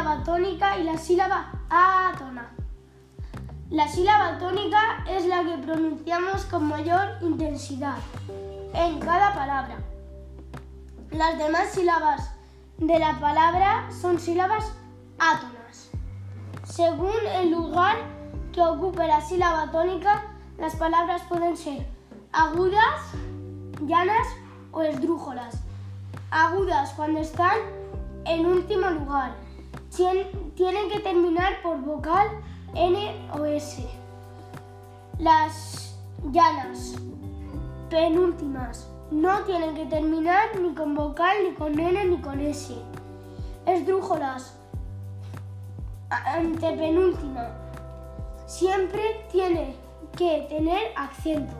sílaba tónica y la sílaba átona. La sílaba tónica es la que pronunciamos con mayor intensidad en cada palabra. Las demás sílabas de la palabra son sílabas átonas. Según el lugar que ocupe la sílaba tónica, las palabras pueden ser agudas, llanas o esdrújolas. Agudas cuando están en último lugar. Tienen que terminar por vocal N o S. Las llanas, penúltimas, no tienen que terminar ni con vocal, ni con N, ni con S. Esdrújolas, antepenúltima, siempre tiene que tener acento.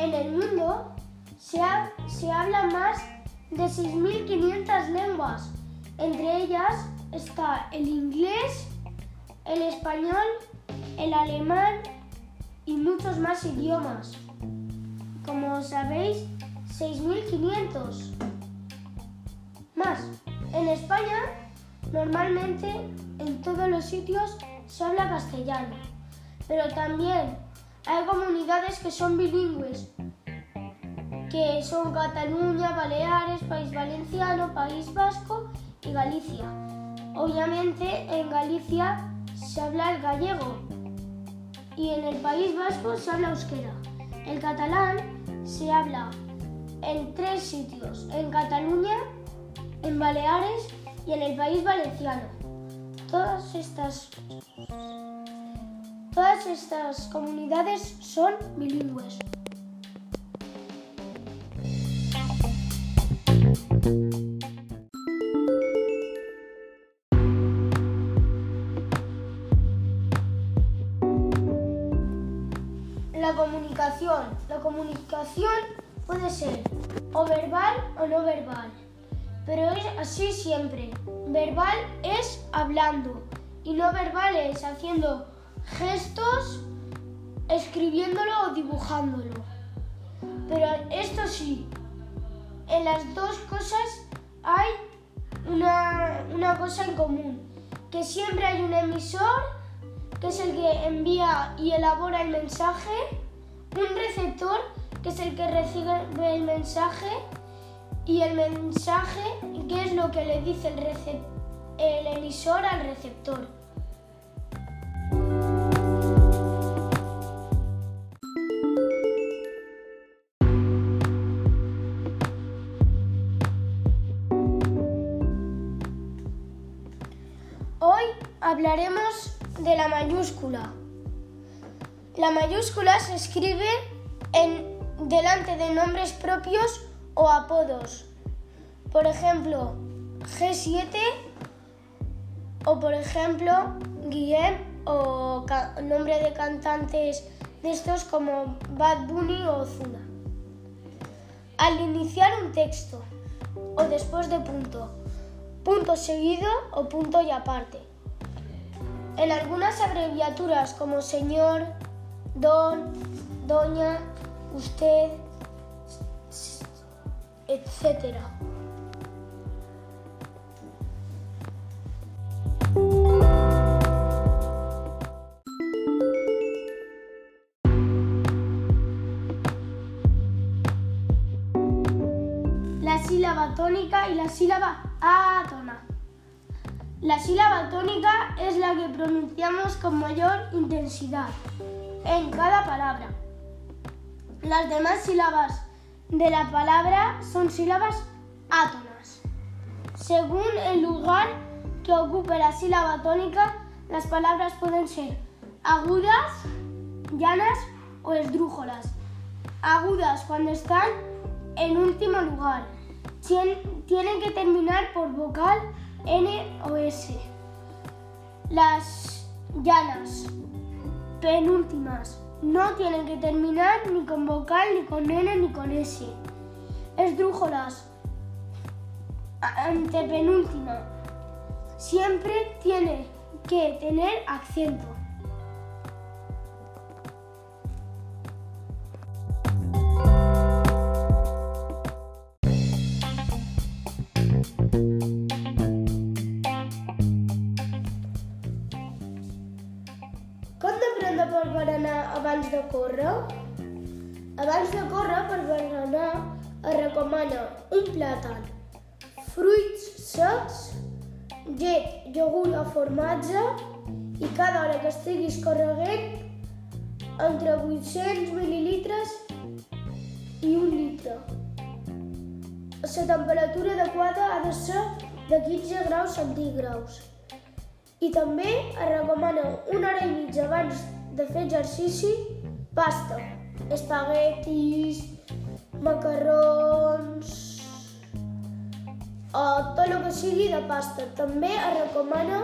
En el mundo se, ha- se habla más de 6.500 lenguas. Entre ellas está el inglés, el español, el alemán y muchos más idiomas. Como sabéis, 6.500. Más, en España normalmente en todos los sitios se habla castellano, pero también hay comunidades que son bilingües, que son Cataluña, Baleares, País Valenciano, País Vasco y Galicia. Obviamente en Galicia se habla el gallego y en el País Vasco se habla euskera. El catalán se habla en tres sitios, en Cataluña, en Baleares y en el País Valenciano. Todas estas Todas estas comunidades son bilingües. La comunicación. La comunicación puede ser o verbal o no verbal, pero es así siempre. Verbal es hablando y no verbal es haciendo gestos, escribiéndolo o dibujándolo. Pero esto sí, en las dos cosas hay una, una cosa en común, que siempre hay un emisor, que es el que envía y elabora el mensaje, un receptor, que es el que recibe el mensaje, y el mensaje, que es lo que le dice el, el emisor al receptor. Hoy hablaremos de la mayúscula. La mayúscula se escribe en delante de nombres propios o apodos. Por ejemplo, G7 o por ejemplo Guillem o nombre de cantantes de estos como Bad Bunny o Ozuna. Al iniciar un texto o después de punto, punto seguido o punto y aparte. En algunas abreviaturas como señor, don, doña, usted, etc. La sílaba tónica y la sílaba La sílaba tónica es la que pronunciamos con mayor intensidad en cada palabra. Las demás sílabas de la palabra son sílabas átonas. Según el lugar que ocupe la sílaba tónica, las palabras pueden ser agudas, llanas o esdrújolas. Agudas cuando están en último lugar. Tien- tienen que terminar por vocal N o S. Las llanas, penúltimas, no tienen que terminar ni con vocal, ni con N, ni con S. Esdrújolas, antepenúltima, siempre tiene que tener acento. De córrer? Abans de córrer per berenar es recomana un plàtan, fruits secs, llet, iogurt o formatge i cada hora que estiguis correguent entre 800 mil·lilitres i un litre. La temperatura adequada ha de ser de 15 graus centígrads. I també es recomana una hora i mitja abans de fer exercici pasta, espaguetis, macarrons o tot el que sigui de pasta. També es recomana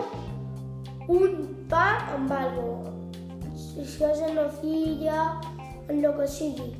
un pa amb algo, si és en la filla, en el que sigui.